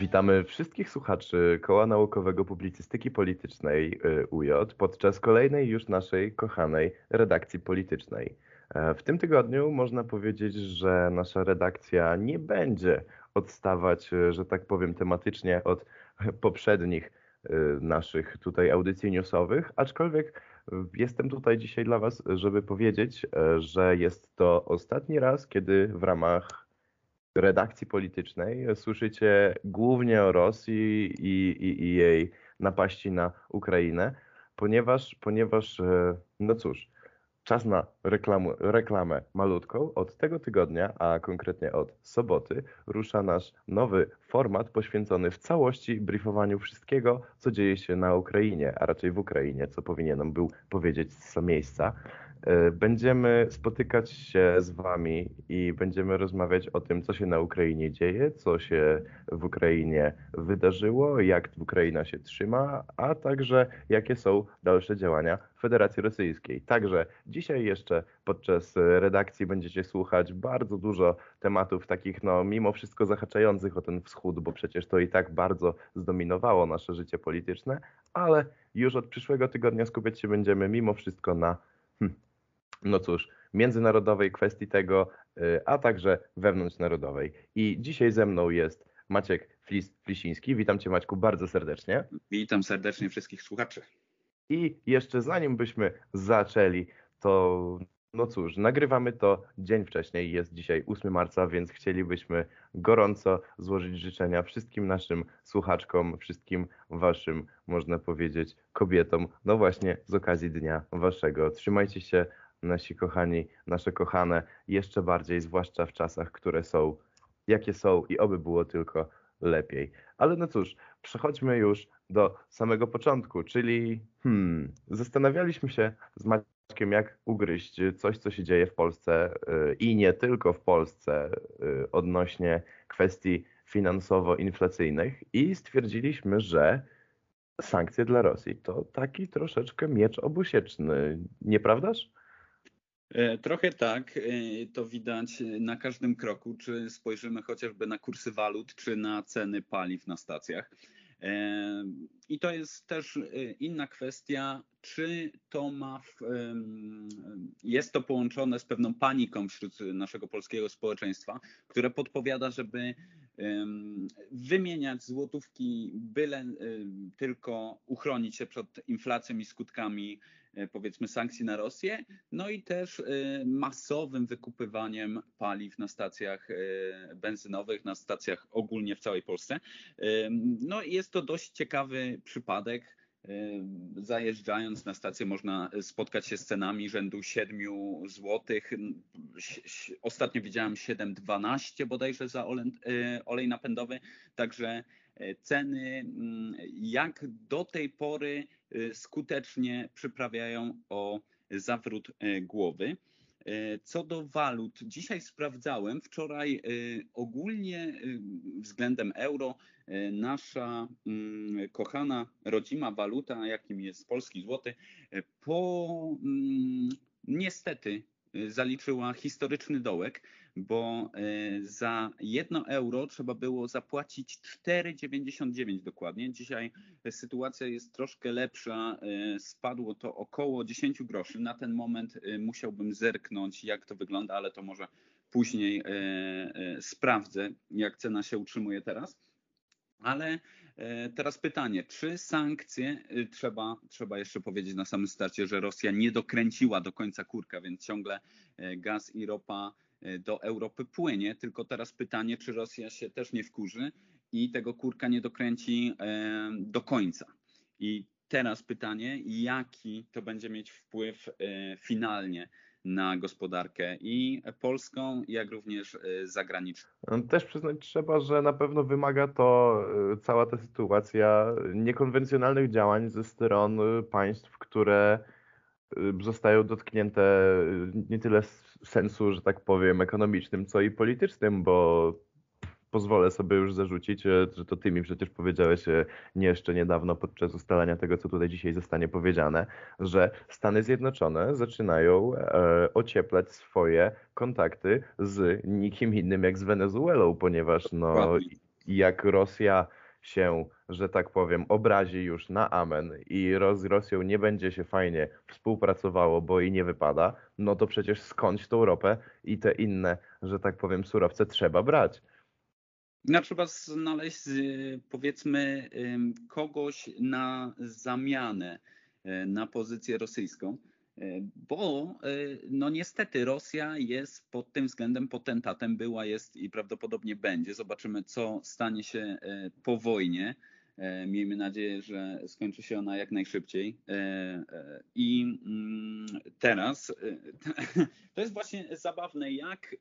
Witamy wszystkich słuchaczy Koła Naukowego Publicystyki Politycznej y, UJ podczas kolejnej już naszej kochanej redakcji politycznej. E, w tym tygodniu można powiedzieć, że nasza redakcja nie będzie odstawać, y, że tak powiem, tematycznie od poprzednich y, naszych tutaj audycji newsowych, aczkolwiek jestem tutaj dzisiaj dla Was, żeby powiedzieć, że jest to ostatni raz, kiedy w ramach redakcji politycznej słyszycie głównie o Rosji i, i, i jej napaści na Ukrainę, ponieważ, ponieważ e, no cóż, czas na reklamu, reklamę malutką. Od tego tygodnia, a konkretnie od soboty, rusza nasz nowy format poświęcony w całości briefowaniu wszystkiego, co dzieje się na Ukrainie, a raczej w Ukrainie, co powinienem był powiedzieć z miejsca. E, będziemy spotykać się z Wami i będziemy rozmawiać o tym, co się na Ukrainie dzieje, co się w Ukrainie wydarzyło, jak Ukraina się trzyma, a także jakie są dalsze działania Federacji Rosyjskiej. Także dzisiaj jeszcze podczas redakcji będziecie słuchać bardzo dużo tematów takich, no mimo wszystko zahaczających o ten wschód, bo przecież to i tak bardzo zdominowało nasze życie polityczne, ale już od przyszłego tygodnia skupiać się będziemy mimo wszystko na no cóż, międzynarodowej kwestii tego, y, a także wewnątrznarodowej. I dzisiaj ze mną jest Maciek Flis Flisiński. Witam Cię Maćku bardzo serdecznie. Witam serdecznie wszystkich słuchaczy. I jeszcze zanim byśmy zaczęli, to no cóż, nagrywamy to dzień wcześniej, jest dzisiaj 8 marca, więc chcielibyśmy gorąco złożyć życzenia wszystkim naszym słuchaczkom, wszystkim waszym, można powiedzieć, kobietom, no właśnie z okazji dnia waszego. Trzymajcie się nasi kochani, nasze kochane, jeszcze bardziej, zwłaszcza w czasach, które są, jakie są i oby było tylko lepiej. Ale no cóż, przechodźmy już do samego początku, czyli hmm, zastanawialiśmy się z Maćkiem, jak ugryźć coś, co się dzieje w Polsce yy, i nie tylko w Polsce yy, odnośnie kwestii finansowo-inflacyjnych i stwierdziliśmy, że sankcje dla Rosji to taki troszeczkę miecz obusieczny, nieprawdaż? E, trochę tak, e, to widać na każdym kroku, czy spojrzymy chociażby na kursy walut, czy na ceny paliw na stacjach. E, I to jest też inna kwestia, czy to ma, w, jest to połączone z pewną paniką wśród naszego polskiego społeczeństwa, które podpowiada, żeby wymieniać złotówki, byle tylko uchronić się przed inflacją i skutkami E, powiedzmy sankcji na Rosję, no i też e, masowym wykupywaniem paliw na stacjach e, benzynowych, na stacjach ogólnie w całej Polsce. No jest to dość ciekawy przypadek. Zajeżdżając na stację można spotkać się z cenami rzędu 7 zł. Ostatnio widziałem 7,12 bodajże za olej napędowy. Także ceny mm, jak do tej pory Y, skutecznie przyprawiają o zawrót y, głowy. Y, co do walut, dzisiaj sprawdzałem, wczoraj ogólnie względem euro nasza mm, kochana rodzima waluta, jakim jest polski złoty, po mm, niestety zaliczyła historyczny dołek, bo e, za 1 euro trzeba było zapłacić 4,99 dokładnie. Dzisiaj sytuacja jest troszkę lepsza, e, spadło to około 10 groszy. Na ten moment musiałbym zerknąć, jak to wygląda, ale to może później sprawdzę, jak cena się utrzymuje teraz. Ale teraz pytanie, czy sankcje, trzeba, trzeba jeszcze powiedzieć na samym starcie, że Rosja nie dokręciła do końca kurka, więc ciągle gaz i ropa E, do Europy płynie, tylko teraz pytanie, czy Rosja się też nie wkurzy i tego kurka nie dokręci e, do końca. I teraz pytanie, jaki to będzie mieć wpływ e, finalnie na gospodarkę i polską, jak również zagraniczną. No, też przyznać trzeba, że na pewno wymaga to cała ta sytuacja niekonwencjonalnych działań ze stron państw, które zostają dotknięte nie tyle sensu, że tak powiem, ekonomicznym, co i politycznym, bo pozwolę sobie już zarzucić, e, że to ty mi przecież powiedziałeś e, nie jeszcze niedawno podczas ustalania tego, co tutaj dzisiaj zostanie powiedziane, że Stany Zjednoczone zaczynają e, ocieplać swoje kontakty z nikim innym jak z Wenezuelą, ponieważ no I jak Rosja się, że tak powiem, obrazi już na amen i z Rosją nie będzie się fajnie współpracowało, bo jej nie wypada, no to przecież skądś tą ropę i te inne, że tak powiem, surowce trzeba brać. No, trzeba znaleźć, powiedzmy, kogoś na zamianę e, na pozycję rosyjską. E, bo no niestety Rosja jest pod tym względem potentatem, była, jest i prawdopodobnie będzie. Zobaczymy, co stanie się po wojnie. E, miejmy nadzieję, że skończy się ona jak najszybciej. E, e, I mm, teraz to jest właśnie zabawne, jak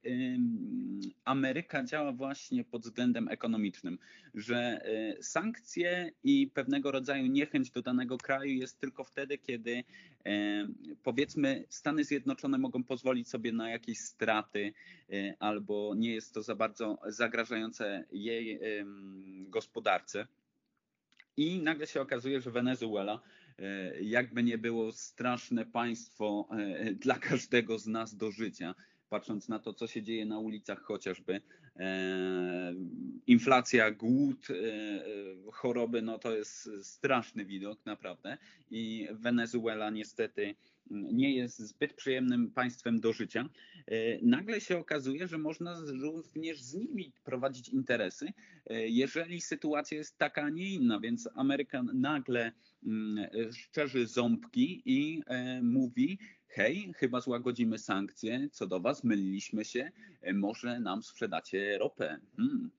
Ameryka działa właśnie pod względem ekonomicznym, że sankcje i pewnego rodzaju niechęć do danego kraju jest tylko wtedy, kiedy powiedzmy Stany Zjednoczone mogą pozwolić sobie na jakieś straty albo nie jest to za bardzo zagrażające jej gospodarce. I nagle się okazuje, że Wenezuela, e, jakby nie było straszne państwo e, dla każdego z nas do życia, patrząc na to, co się dzieje na ulicach chociażby. E, inflacja, głód, choroby, no to jest straszny widok naprawdę. I Wenezuela niestety nie jest zbyt przyjemnym państwem do życia, e, nagle się okazuje, że można również z nimi prowadzić interesy, e, jeżeli sytuacja jest taka, a nie inna. Więc Ameryka nagle mm, szczerzy ząbki i e, mówi, hej, chyba złagodzimy sankcje, co do was, myliliśmy się, może nam sprzedacie ropę. Hmm.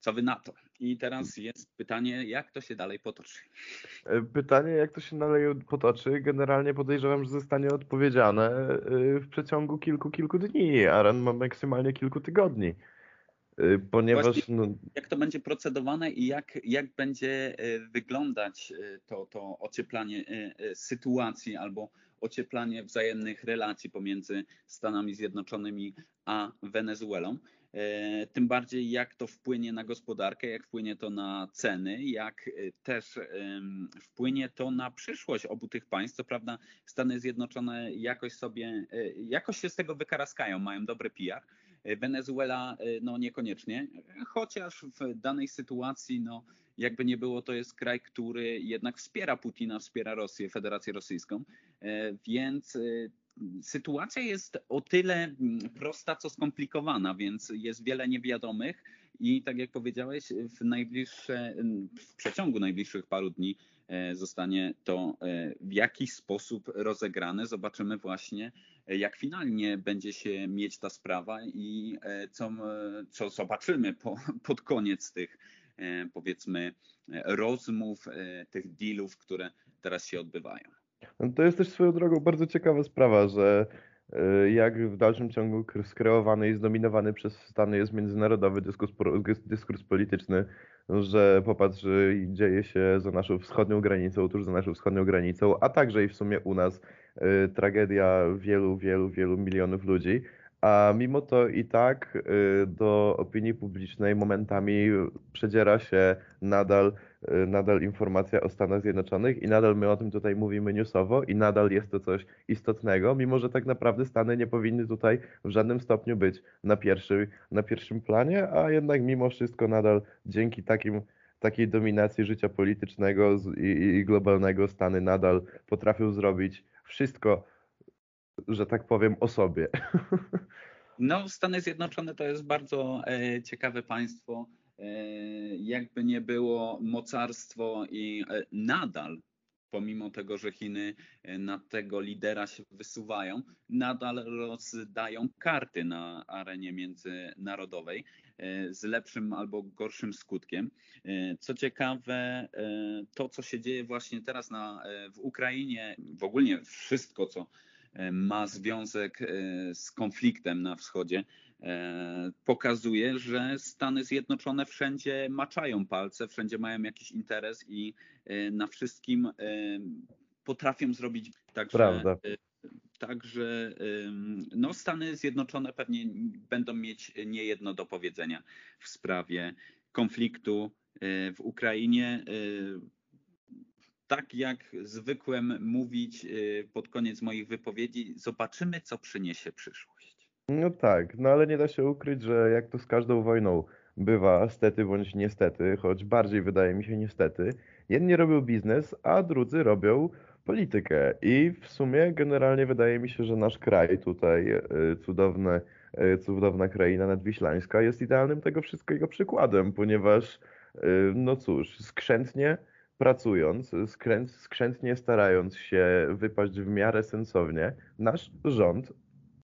Co wy na to? I teraz jest pytanie, jak to się dalej potoczy? E, pytanie, jak to się dalej potoczy, generalnie podejrzewam, że zostanie odpowiedziane e, w przeciągu kilku, kilku dni, a ma maksymalnie kilku tygodni. E, ponieważ. no... Jak to będzie procedowane i jak, jak będzie wyglądać to, to ocieplanie sytuacji albo ocieplanie wzajemnych relacji pomiędzy Stanami Zjednoczonymi a Wenezuelą. E, tym bardziej jak to wpłynie na gospodarkę, jak wpłynie to na ceny, jak e, też wpłynie to na przyszłość obu tych państw. Co prawda Stany Zjednoczone jakoś sobie, e, jakoś się z tego wykaraskają, mają dobry PR. Wenezuela no niekoniecznie, chociaż w danej sytuacji no jakby nie było, to jest kraj, który jednak wspiera Putina, wspiera Rosję, Federację Rosyjską, więc sytuacja jest o tyle mm, prosta, co skomplikowana, więc jest wiele niewiadomych i tak jak powiedziałeś, w, najbliższe, w przeciągu najbliższych paru dni e, zostanie to e, w jakiś sposób rozegrane. Zobaczymy właśnie, e, jak finalnie będzie się mieć ta sprawa i co, co zobaczymy po, pod koniec tych powiedzmy rozmów, tych dealów, które teraz się odbywają. No to jest też swoją drogą bardzo ciekawa sprawa, że e, jak w dalszym ciągu skreowany i zdominowany przez Stany jest międzynarodowy dyskurs, dyskurs polityczny, że popatrz, dzieje się za naszą wschodnią granicą, tuż za naszą wschodnią granicą, a także i w sumie u nas y, tragedia wielu, wielu, wielu milionów ludzi. A mimo to i tak y, do opinii publicznej momentami przedziera się nadal Y, nadal informacja o Stanach Zjednoczonych i nadal my o tym tutaj mówimy newsowo i nadal jest to coś istotnego, mimo że tak naprawdę Stany nie powinny tutaj w żadnym stopniu być na, pierwszy, na pierwszym planie, a jednak mimo wszystko nadal dzięki takim, takiej dominacji życia politycznego i, i globalnego Stany nadal potrafią zrobić wszystko, że tak powiem, o sobie. No, Stany Zjednoczone to jest bardzo e, ciekawe państwo jakby nie było mocarstwo i e, nadal pomimo tego, że Chiny e, na tego lidera się wysuwają, nadal rozdają karty na arenie międzynarodowej z lepszym albo gorszym skutkiem. Co ciekawe, to co się dzieje właśnie teraz na, w Ukrainie, w ogóle wszystko, co ma związek z konfliktem na wschodzie, E, pokazuje, że Stany Zjednoczone wszędzie maczają palce, wszędzie mają jakiś interes i e, na wszystkim e, potrafią zrobić także. Prawda. Także no, Stany Zjednoczone pewnie będą mieć niejedno do powiedzenia w sprawie konfliktu w Ukrainie. Tak jak zwykłem mówić pod koniec moich wypowiedzi, zobaczymy, co przyniesie przyszłość. No tak, no ale nie da się ukryć, że jak to z każdą wojną bywa stety bądź niestety, choć bardziej wydaje mi się niestety. Jedni robią biznes, a drudzy robią politykę. I w sumie generalnie wydaje mi się, że nasz kraj tutaj, e, cudowne, e, cudowna kraina nadwiślańska, jest idealnym tego wszystkiego przykładem, ponieważ, e, no cóż, skrzętnie pracując, skrzętnie starając się wypaść w miarę sensownie, nasz rząd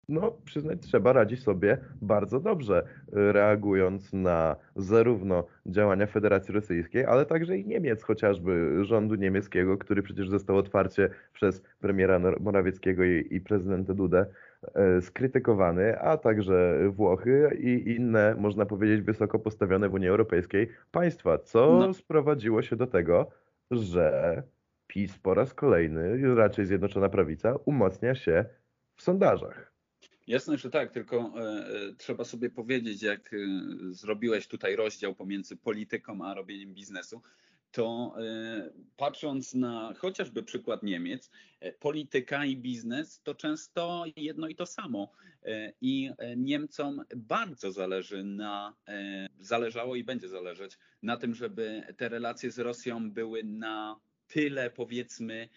no, przyznać trzeba, radzi sobie bardzo dobrze, y, reagując na zarówno działania Federacji Rosyjskiej, ale także i Niemiec, chociażby rządu niemieckiego, który przecież został otwarcie przez premiera Morawieckiego i, i prezydenta Dudę e, skrytykowany, a także Włochy i inne, można powiedzieć, wysoko postawione w Unii Europejskiej państwa, co no. sprowadziło się do tego, że PiS po raz kolejny, raczej Zjednoczona Prawica, umacnia się w sondażach. Jasne, że tak, tylko e, e, trzeba sobie powiedzieć, jak e, zrobiłeś tutaj rozdział pomiędzy polityką a robieniem biznesu, to patrząc na chociażby przykład Niemiec, polityka i biznes to często jedno i to samo. I Niemcom bardzo zależy na, zależało i będzie zależeć na tym, żeby te relacje z Rosją były na tyle powiedzmy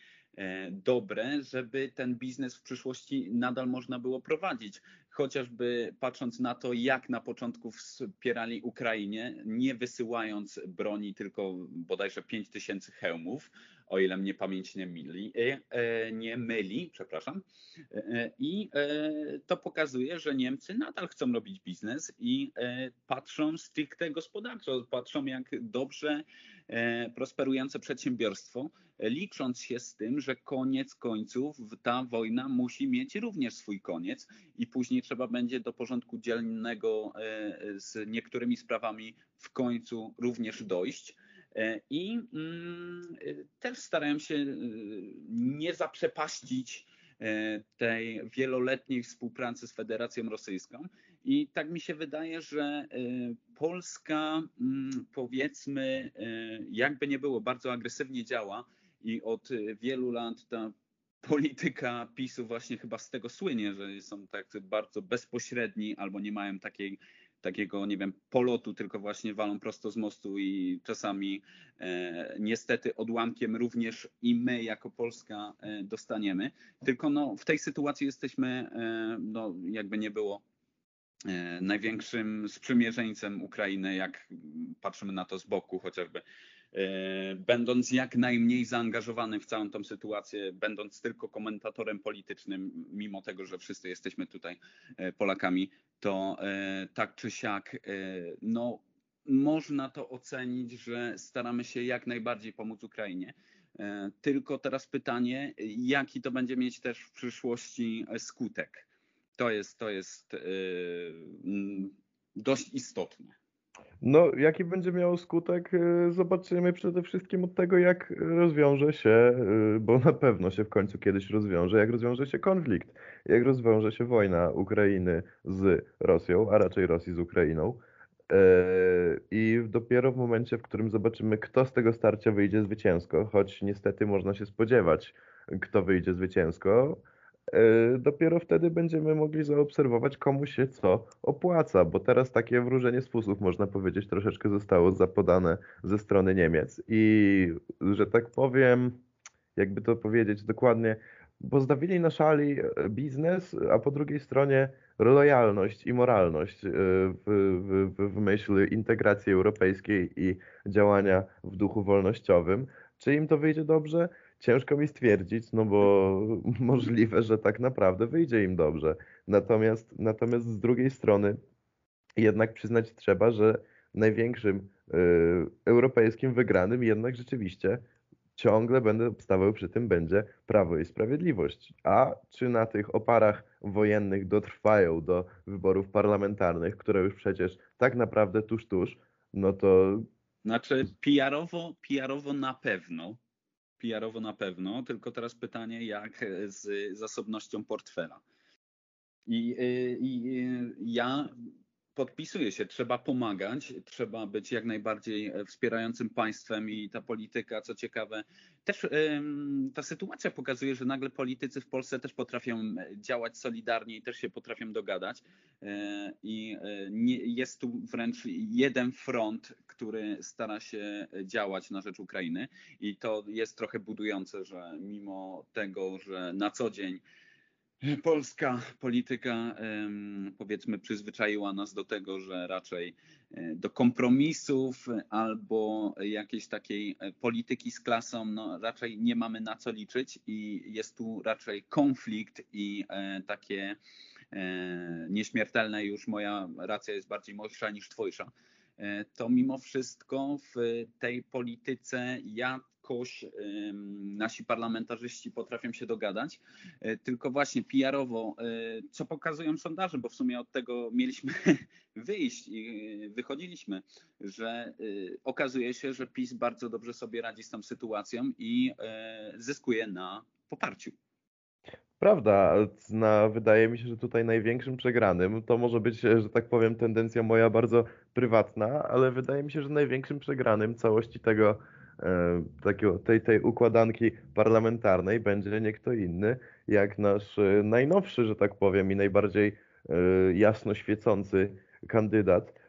dobre, żeby ten biznes w przyszłości nadal można było prowadzić. Chociażby patrząc na to, jak na początku wspierali Ukrainie, nie wysyłając broni, tylko bodajże 5 tysięcy hełmów, o ile mnie pamięć nie myli, e, e, nie myli, przepraszam. I to pokazuje, że Niemcy nadal chcą robić biznes i patrzą stricte gospodarczo, patrzą jak dobrze prosperujące przedsiębiorstwo licząc się z tym, że koniec końców ta wojna musi mieć również swój koniec i później trzeba będzie do porządku dzielnego e, z niektórymi sprawami w końcu również dojść. E, I mm, też starają się e, nie zaprzepaścić tej wieloletniej współpracy z Federacją Rosyjską. I tak mi się wydaje, że Polska, mm, powiedzmy, jakby nie było, bardzo agresywnie działa i od y, wielu lat ta polityka PiSu właśnie chyba z tego słynie, że są tak bardzo bezpośredni albo nie mają takiej, takiego, nie wiem, polotu, tylko właśnie walą prosto z mostu i czasami e, niestety odłamkiem również i my jako Polska e, dostaniemy. Tylko no, w tej sytuacji jesteśmy, e, no, jakby nie było, e, największym sprzymierzeńcem Ukrainy, jak patrzymy na to z boku chociażby E, będąc jak najmniej zaangażowany w całą tą sytuację, będąc tylko komentatorem politycznym, mimo tego, że wszyscy jesteśmy tutaj e, Polakami, to e, tak czy siak, no, można to ocenić, że staramy się jak najbardziej pomóc Ukrainie. Tylko teraz pytanie, jaki to będzie mieć też w przyszłości skutek? To jest, to jest dość istotne. No, jaki będzie miał skutek, y, zobaczymy przede wszystkim od tego, jak rozwiąże się, y, bo na pewno się w końcu kiedyś rozwiąże, jak rozwiąże się konflikt, jak rozwiąże się wojna Ukrainy z Rosją, a raczej Rosji z Ukrainą. Y, I dopiero w momencie, w którym zobaczymy, kto z tego starcia wyjdzie zwycięsko, choć niestety można się spodziewać, kto wyjdzie zwycięsko, dopiero wtedy będziemy mogli zaobserwować, komu się co opłaca, bo teraz takie wróżenie z fusów, można powiedzieć, troszeczkę zostało zapodane ze strony Niemiec i, że tak powiem, jakby to powiedzieć dokładnie, postawili na szali e, biznes, a po drugiej stronie lojalność i moralność e, w, w, w myśl integracji europejskiej i działania w duchu wolnościowym. Czy im to wyjdzie dobrze? Ciężko mi stwierdzić, no bo możliwe, że tak naprawdę wyjdzie im dobrze. Natomiast, natomiast z drugiej strony jednak przyznać trzeba, że największym y, europejskim wygranym jednak rzeczywiście ciągle będę stawał przy tym będzie Prawo i Sprawiedliwość. A czy na tych oparach wojennych dotrwają do wyborów parlamentarnych, które już przecież tak naprawdę tuż, tuż, no to... Znaczy PR-owo, PR-owo na pewno, PR-owo na pewno, tylko teraz pytanie, jak z zasobnością portfela. I, y, i y, ja podpisuję się, trzeba pomagać, trzeba być jak najbardziej wspierającym państwem i ta polityka, co ciekawe, też ta sytuacja pokazuje, że nagle politycy w Polsce też potrafią działać solidarnie i też się potrafią dogadać i jest tu wręcz jeden front, który stara się działać na rzecz Ukrainy i to jest trochę budujące, że mimo tego, że na co dzień polska polityka, powiedzmy, przyzwyczaiła nas do tego, że raczej e, do kompromisów albo jakiejś takiej e, polityki z klasą, no raczej nie mamy na co liczyć i jest tu raczej konflikt i e, takie nieśmiertelne już moja racja jest bardziej mojsza niż twojsza. To mimo wszystko w tej polityce ja jakoś nasi parlamentarzyści potrafią się dogadać, e, tylko właśnie PR-owo, e, co pokazują sondaże, bo w sumie od tego mieliśmy wyjść i e, wychodziliśmy, że okazuje się, że PiS bardzo dobrze sobie radzi z tą sytuacją i zyskuje na poparciu. Prawda, na, wydaje mi się, że tutaj największym przegranym to może być, że tak powiem, tendencja moja bardzo prywatna, ale wydaje mi się, że największym przegranym całości tego takiego, tej, tej układanki parlamentarnej będzie nie kto inny, jak nasz e, najnowszy, że tak powiem, i najbardziej e, jasno świecący kandydat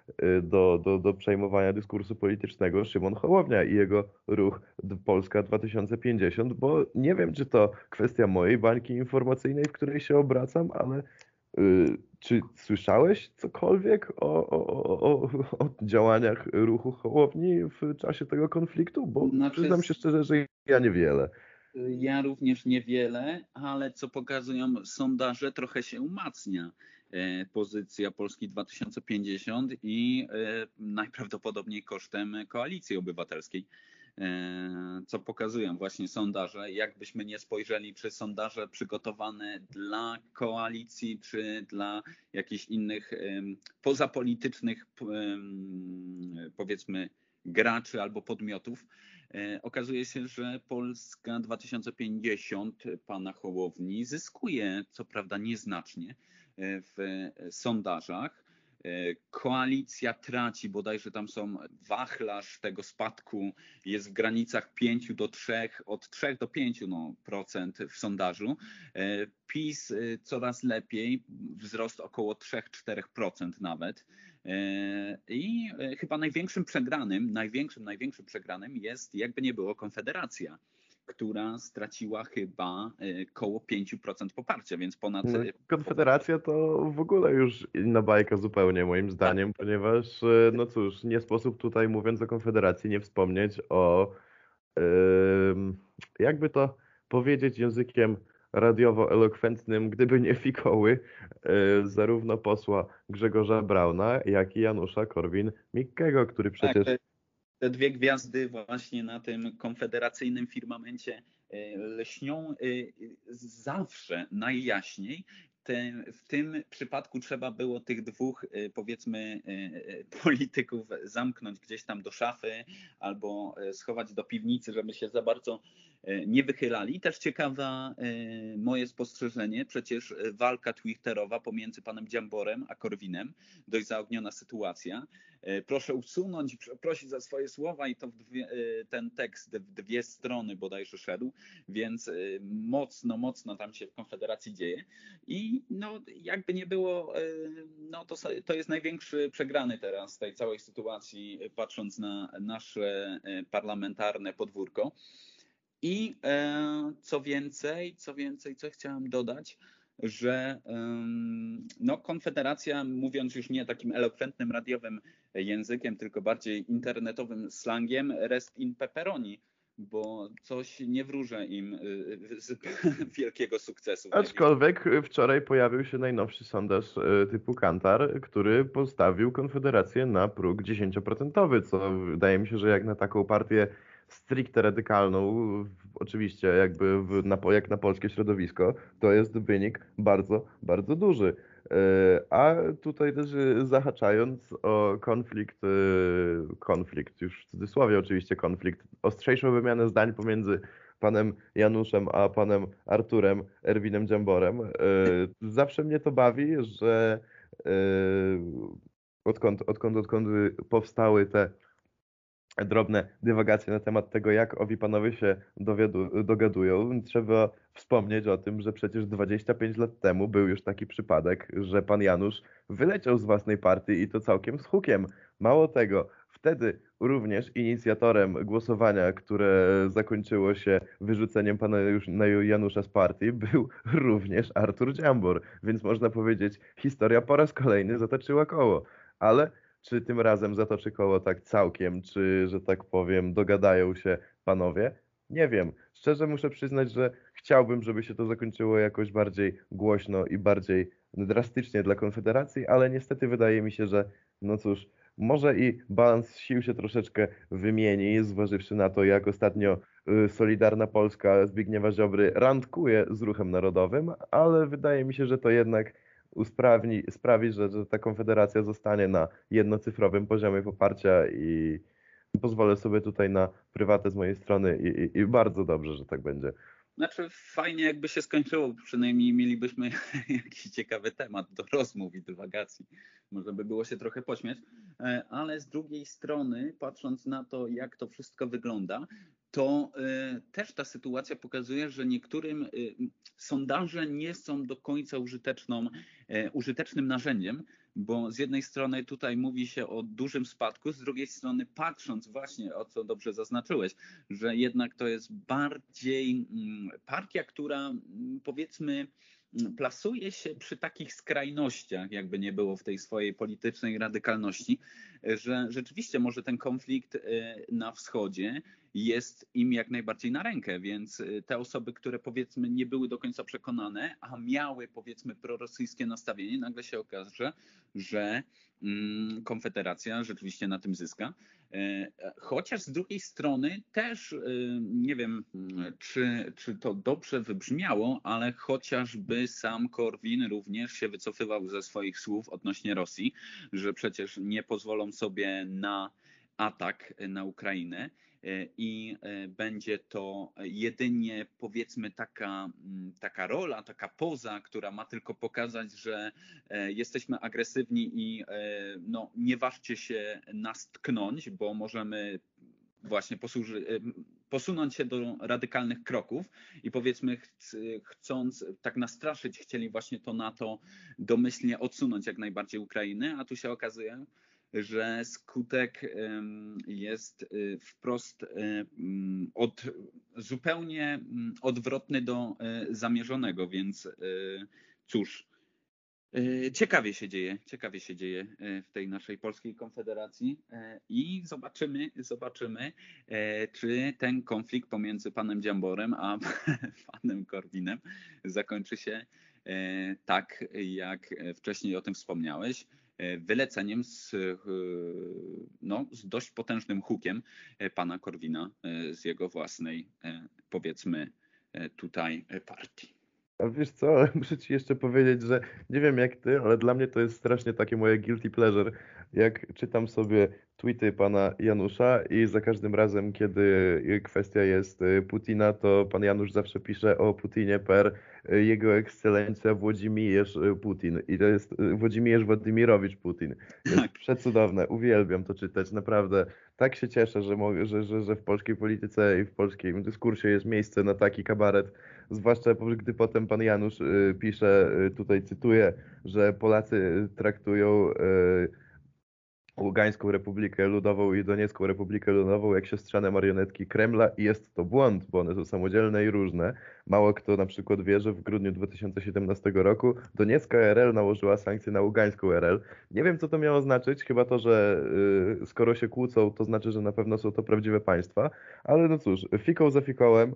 do, do, do przejmowania dyskursu politycznego, Szymon Hołownia i jego ruch Polska 2050, bo nie wiem, czy to kwestia mojej bańki informacyjnej, w której się obracam, ale czy słyszałeś cokolwiek o, o, o, o, działaniach ruchu Hołowni w czasie tego konfliktu? Bo znaczy, przyznam się szczerze, że ja niewiele. Ja również niewiele, ale co pokazują sondaże, trochę się umacnia e, pozycja Polski 2050 i e, najprawdopodobniej kosztem koalicji obywatelskiej. E, co pokazują właśnie sondaże. Jakbyśmy nie spojrzeli, czy sondaże przygotowane dla koalicji, czy dla jakichś innych pozapolitycznych, powiedzmy, graczy albo podmiotów, e, okazuje się, że Polska 2050 pana Hołowni zyskuje, co prawda nieznacznie, e, w sondażach E, koalicja traci, bodajże tam są wachlarz tego spadku jest w granicach 5 do 3, od 3 do 5 no, procent w sondażu. E, PiS e, coraz lepiej, wzrost około 3-4% nawet. I chyba największym przegranym, największym, największym przegranym jest jakby nie było Konfederacja która straciła chyba e, koło 5% poparcia, więc ponad. No, e, Konfederacja to w ogóle już inna bajka zupełnie, moim zdaniem, tak. ponieważ, e, no cóż, nie sposób tutaj mówiąc o Konfederacji nie wspomnieć o, jakby to powiedzieć językiem radiowo-elokwentnym, gdyby nie fikoły, zarówno posła Grzegorza Brauna, jak i Janusza Korwin-Mikkego, który tak, przecież. Tak, te dwie gwiazdy właśnie na tym konfederacyjnym firmamencie e, lśnią e, zawsze najjaśniej. W tym przypadku trzeba było tych dwóch, e, powiedzmy, polityków zamknąć gdzieś tam do szafy albo schować do piwnicy, żeby się za bardzo nie wychylali. Też ciekawa e, moje spostrzeżenie, przecież walka twitterowa pomiędzy panem Dziamborem a Korwinem, dość zaogniona sytuacja. E, proszę usunąć, prosić za swoje słowa i to dwie, ten tekst w dwie strony bodajże szedł, więc mocno, mocno tam się w Konfederacji dzieje i no jakby nie było, no to, to jest największy przegrany teraz tej całej sytuacji, patrząc na nasze parlamentarne podwórko. I e, co więcej, co więcej, co chciałem dodać, że no, Konfederacja, mówiąc już nie takim elokwentnym radiowym językiem, tylko bardziej internetowym slangiem, rest in pepperoni, bo coś nie wróżę im y, z wielkiego sukcesu. Aczkolwiek wczoraj pojawił się najnowszy sondaż y, typu Kantar, który postawił Konfederację na próg 10%, co wydaje mi się, że jak na taką partię stricte radykalną, oczywiście jakby w, na, jak na polskie środowisko, to jest wynik bardzo, bardzo duży. E, a tutaj też e, zahaczając o konflikt, e, konflikt, już w cudzysłowie oczywiście konflikt, ostrzejszą wymianę zdań pomiędzy panem Januszem a panem Arturem Erwinem Dziamborem. Zawsze mnie to bawi, że odkąd, odkąd, odkąd powstały te drobne dywagacje na temat tego, jak owi panowie się dowiadu, dogadują. Trzeba wspomnieć o tym, że przecież 25 lat temu był już taki przypadek, że pan Janusz wyleciał z własnej partii i to całkiem z hukiem. Mało tego, wtedy również inicjatorem głosowania, które zakończyło się wyrzuceniem pana Janusza z partii, był również Artur Dziambor. Więc można powiedzieć, historia po raz kolejny zatoczyła koło. Ale czy tym razem zatoczy koło tak całkiem, czy, że tak powiem, dogadają się panowie? Nie wiem. Szczerze muszę przyznać, że chciałbym, żeby się to zakończyło jakoś bardziej głośno i bardziej drastycznie dla Konfederacji, ale niestety wydaje mi się, że no cóż, może i balans sił się troszeczkę wymieni, zważywszy na to, jak ostatnio y, Solidarna Polska Zbigniewa Ziobry randkuje z ruchem narodowym, ale wydaje mi się, że to jednak usprawni, sprawi, że, że ta konfederacja zostanie na jednocyfrowym poziomie poparcia i pozwolę sobie tutaj na prywatę z mojej strony i, i, i bardzo dobrze, że tak będzie. Znaczy fajnie jakby się skończyło, przynajmniej mielibyśmy jakiś ciekawy temat do rozmów i dywagacji. Można by było się trochę pośmiać, e, ale z drugiej strony, patrząc na to, jak to wszystko wygląda, to y, też ta sytuacja pokazuje, że niektórym y, sondaże nie są do końca użyteczną, użytecznym narzędziem, bo z jednej strony tutaj mówi się o dużym spadku, z drugiej strony patrząc właśnie o co dobrze zaznaczyłeś, że jednak to jest bardziej mm, partia, która mm, powiedzmy plasuje się przy takich skrajnościach, jakby nie było w tej swojej politycznej radykalności, że rzeczywiście może ten konflikt na wschodzie jest im jak najbardziej na rękę, więc y, te osoby, które powiedzmy nie były do końca przekonane, a miały powiedzmy prorosyjskie nastawienie, nagle się okaże, że mm, Konfederacja rzeczywiście na tym zyska. E, chociaż z drugiej strony też y, nie wiem, czy, czy to dobrze wybrzmiało, ale chociażby sam Korwin również się wycofywał ze swoich słów odnośnie Rosji, że przecież nie pozwolą sobie na atak na Ukrainę. E, i e, będzie to jedynie powiedzmy taka, mm, taka rola, taka poza, która ma tylko pokazać, że e, jesteśmy agresywni i no, nie ważcie się nas tknąć, bo możemy właśnie posłuży, posunąć się do radykalnych kroków i powiedzmy chcąc tak nastraszyć, chcieli właśnie to NATO domyślnie odsunąć jak najbardziej Ukrainę, a tu się okazuje, że skutek jest y, wprost y, mm, od, zupełnie mm, odwrotny do y, zamierzonego, więc cóż, Ciekawie się dzieje, ciekawie się dzieje w tej naszej polskiej konfederacji i zobaczymy, zobaczymy, czy ten konflikt pomiędzy panem Dziamborem a panem Korwinem zakończy się tak, jak wcześniej o tym wspomniałeś, E, wyleceniem z, e, no, z dość potężnym hukiem e, pana Korwina z jego własnej, powiedzmy, tutaj partii. A wiesz co, muszę ci jeszcze powiedzieć, że nie wiem jak ty, ale dla mnie to jest strasznie takie moje guilty pleasure, jak czytam sobie tweety pana Janusza i za każdym razem, kiedy kwestia jest y, Putina, to pan Janusz zawsze pisze o Putinie per y, jego ekscelencja Włodzimierz y, Putin. I to jest Włodzimierz Władimirowicz Putin. Jest tak. przecudowne, uwielbiam to czytać, naprawdę. Tak się cieszę, że, mogę, że, że, że w polskiej polityce i w polskim dyskursie jest miejsce na taki kabaret, zwłaszcza gdy potem pan Janusz pisze, tutaj cytuję, że Polacy traktują Ługańską Republikę Ludową i Doniecką Republikę Ludową jak siostrzane marionetki Kremla i jest to błąd, bo one są samodzielne i różne. Mało kto na przykład wie, że w grudniu 2017 roku Doniecka RL nałożyła sankcje na Ługańską RL. Nie wiem, co to miało znaczyć, chyba to, że yy, skoro się kłócą, to znaczy, że na pewno są to prawdziwe państwa, ale no cóż, fiką za fikołem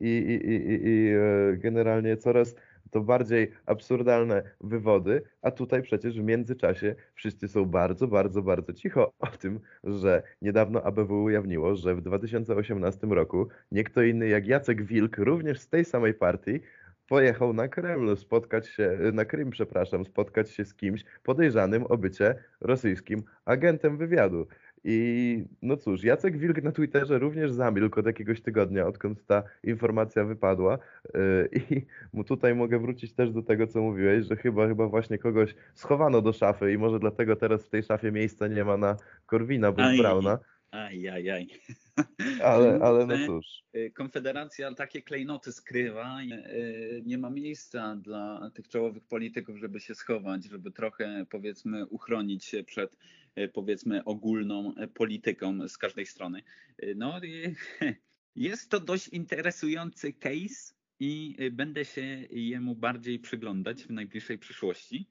i, i, i, i yy, generalnie coraz to bardziej absurdalne wywody, a tutaj przecież w międzyczasie wszyscy są bardzo, bardzo, bardzo cicho o tym, że niedawno ABW ujawniło, że w 2018 roku nie kto inny jak Jacek Wilk, również z tej samej partii, pojechał na Kreml spotkać się, na Krym, przepraszam, spotkać się z kimś podejrzanym o bycie rosyjskim agentem wywiadu. I no cóż, Jacek Wilk na Twitterze również zamilkł od jakiegoś tygodnia, odkąd ta informacja wypadła. I tutaj mogę wrócić też do tego, co mówiłeś, że chyba, chyba właśnie kogoś schowano do szafy i może dlatego teraz w tej szafie miejsca nie ma na Korwina bądź Brauna. Ajajaj. Ale, ale no cóż. Y, Konfederacja takie klejnoty skrywa i y, nie ma miejsca dla tych czołowych polityków, żeby się schować, żeby trochę powiedzmy uchronić się przed powiedzmy ogólną polityką z każdej strony. No jest to dość interesujący case i będę się jemu bardziej przyglądać w najbliższej przyszłości.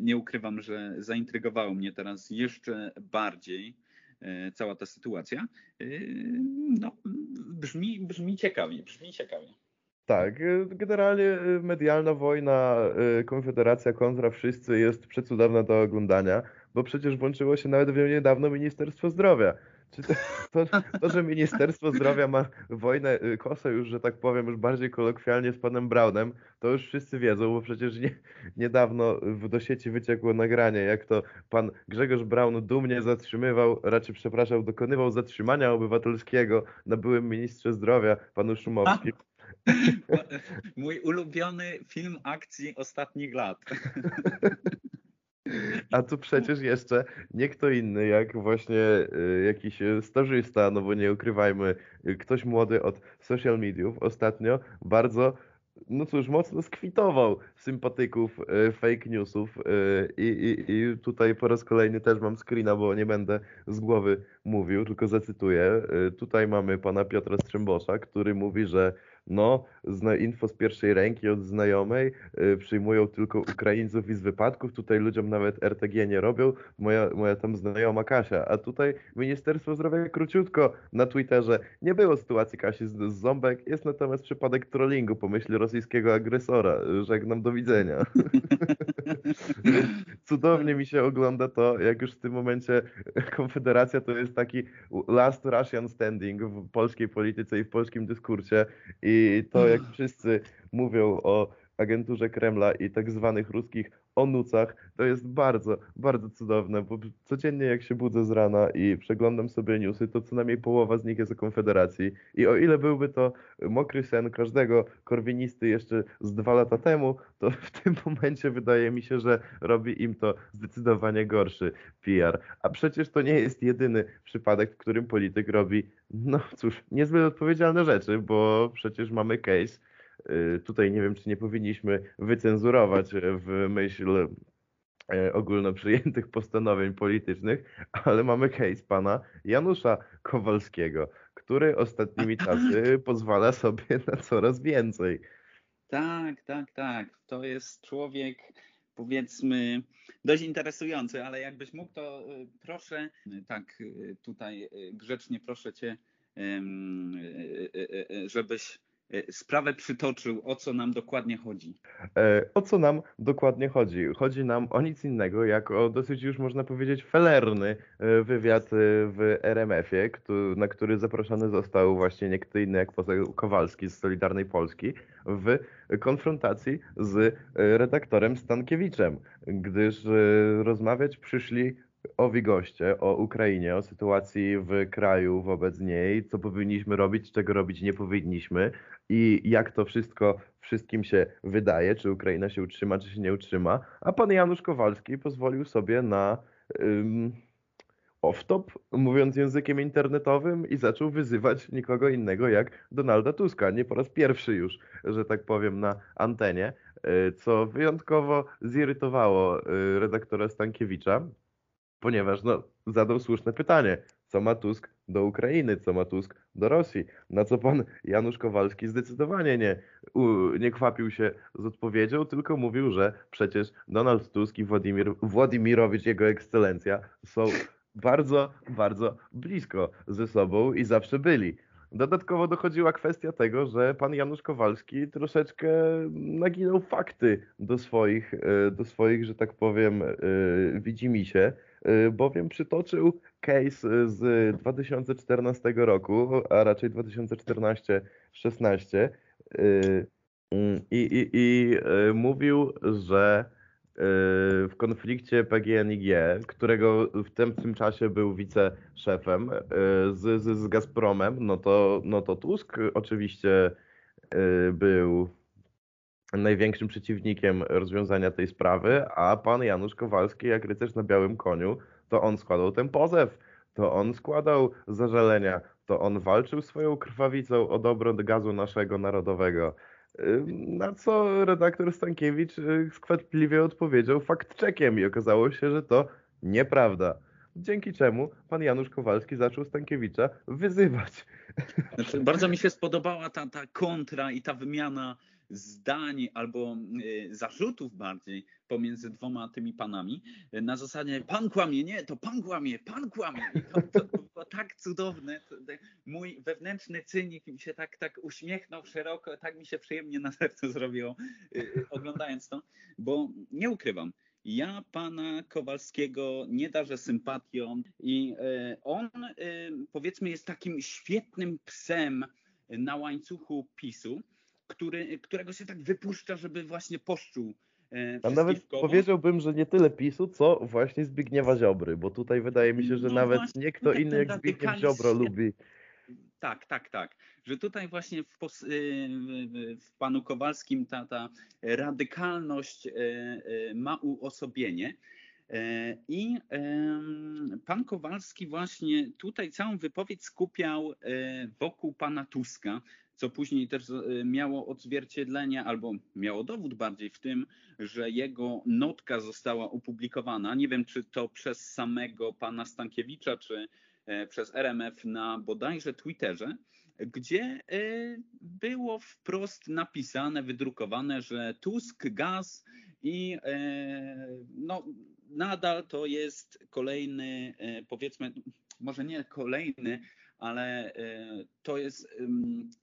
Nie ukrywam, że zaintrygowało mnie teraz jeszcze bardziej E, cała ta sytuacja. E, no, brzmi, brzmi ciekawie, brzmi ciekawie. Tak, e, generalnie medialna wojna Konfederacja kontra wszyscy jest przecudowna do oglądania, bo przecież włączyło się nawet w nią niedawno Ministerstwo Zdrowia. Czy to, to, to, że Ministerstwo Zdrowia ma wojnę y, kosę już, że tak powiem, już bardziej kolokwialnie z panem Brownem, to już wszyscy wiedzą, bo przecież nie, niedawno do sieci wyciekło nagranie, jak to pan Grzegorz Braun dumnie zatrzymywał, raczej przepraszam, dokonywał zatrzymania obywatelskiego na byłym ministrze zdrowia, panu Szumowskim. Mój ulubiony film akcji ostatnich lat. A tu przecież jeszcze nie kto inny, jak właśnie y, jakiś stażysta, no bo nie ukrywajmy, y, ktoś młody od social mediów ostatnio bardzo, no cóż, mocno skwitował sympatyków y, fake newsów i, i, i tutaj po raz kolejny też mam screena, bo nie będę z głowy mówił, tylko zacytuję. Tutaj mamy pana Piotra Strzembosza, który mówi, że no, info z pierwszej ręki od znajomej, yy, przyjmują tylko Ukraińców i z wypadków, tutaj ludziom nawet RTG nie robią, moja, moja tam znajoma Kasia, a tutaj Ministerstwo Zdrowia króciutko na Twitterze, nie było sytuacji Kasi z, z Ząbek, jest natomiast przypadek trollingu po myśli rosyjskiego agresora, żegnam, do widzenia. Cudownie mi się ogląda to, jak już w tym momencie Konfederacja to jest taki last Russian standing w polskiej polityce i w polskim dyskursie. I i to, jak wszyscy mówią o agenturze Kremla i tak zwanych ruskich onucach, to jest bardzo, bardzo cudowne, bo codziennie jak się budzę z rana i przeglądam sobie newsy, to co najmniej połowa z nich jest o Konfederacji. I o ile byłby to mokry sen każdego korwinisty jeszcze z dwa lata temu, to w tym momencie wydaje mi się, że robi im to zdecydowanie gorszy PR. A przecież to nie jest jedyny przypadek, w którym polityk robi, no cóż, niezbyt odpowiedzialne rzeczy, bo przecież mamy case, tutaj nie wiem, czy nie powinniśmy wycenzurować w myśl e, ogólno przyjętych postanowień politycznych, ale mamy case pana Janusza Kowalskiego, który ostatnimi czasy pozwala sobie na coraz więcej. Tak, tak, tak. To jest człowiek, powiedzmy, dość interesujący, ale jakbyś mógł, to y, proszę, tak tutaj y, grzecznie proszę cię, żebyś sprawę przytoczył, o co nam dokładnie chodzi. E, o co nam dokładnie chodzi? Chodzi nam o nic innego, jak o dosyć już można powiedzieć felerny e, wywiad w RMF-ie, na który zaproszony został właśnie nie kto inny jak poseł Kowalski z Solidarnej Polski w konfrontacji z redaktorem Stankiewiczem, gdyż rozmawiać przyszli owi goście o Ukrainie, o sytuacji w kraju wobec niej, co powinniśmy robić, czego robić nie powinniśmy i jak to wszystko wszystkim się wydaje, czy Ukraina się utrzyma, czy się nie utrzyma. A pan Janusz Kowalski pozwolił sobie na um, off-top, mówiąc językiem internetowym, i zaczął wyzywać nikogo innego jak Donalda Tuska. Nie po raz pierwszy już, że tak powiem, na antenie, e, co wyjątkowo zirytowało e, redaktora Stankiewicza ponieważ no, zadał słuszne pytanie, co ma Tusk do Ukrainy, co ma Tusk do Rosji, na co pan Janusz Kowalski zdecydowanie nie, nie kwapił się z odpowiedzią, tylko mówił, że przecież Donald Tusk i Władimir, Władimirowicz, jego ekscelencja, są bardzo, bardzo blisko ze sobą i zawsze byli. Dodatkowo dochodziła kwestia tego, że pan Janusz Kowalski troszeczkę naginął fakty do swoich, e, do swoich że tak powiem, e, widzimisię Y, bowiem przytoczył case z 2014 roku, a raczej 2014-16 y, mm, i, i, i y, mówił, że w konflikcie PGNiG, którego w tym, w tym czasie był wiceszefem z, z, z Gazpromem, no to, no to Tusk oczywiście był największym przeciwnikiem rozwiązania tej sprawy, a pan Janusz Kowalski, jak rycerz na białym koniu, to on składał ten pozew, to on składał zażalenia, to on walczył swoją krwawicą o dobro gazu naszego narodowego. Na co redaktor Stankiewicz y, skwapliwie odpowiedział fakt czekiem i okazało się, że to nieprawda. Dzięki czemu pan Janusz Kowalski zaczął Stankiewicza wyzywać. Znaczy, bardzo mi się spodobała ta, ta kontra i ta wymiana zdań albo y, zarzutów bardziej pomiędzy dwoma tymi panami na zasadzie pan kłamie, nie, to pan kłamie, pan kłamie. To, to, było tak cudowne. Mój wewnętrzny cynik mi się tak, tak uśmiechnął szeroko, tak mi się przyjemnie na sercu zrobiło y, y, oglądając to, bo nie ukrywam, ja pana Kowalskiego nie darzę sympatią i on powiedzmy jest takim świetnym psem na łańcuchu PiSu, który, którego się tak wypuszcza, żeby właśnie poszczuł e, A nawet powiedziałbym, że nie tyle PiSu, co właśnie Zbigniewa Ziobry, bo tutaj wydaje mi się, że no nawet nie kto inny jak Zbigniew Ziobro lubi. Tak, tak, tak. Że tutaj właśnie w, y, w panu Kowalskim ta, ta radykalność e, e, ma uosobienie. I pan Kowalski właśnie tutaj całą wypowiedź skupiał wokół pana Tuska, co później też e, miało odzwierciedlenie, albo miało dowód bardziej w tym, że jego notka została opublikowana. Nie wiem, czy to przez samego pana Stankiewicza, czy e, przez RMF na bodajże Twitterze, gdzie e, było wprost napisane, wydrukowane, że Tusk, gaz i no, nadal to jest kolejny, powiedzmy, może nie kolejny, ale e, to jest,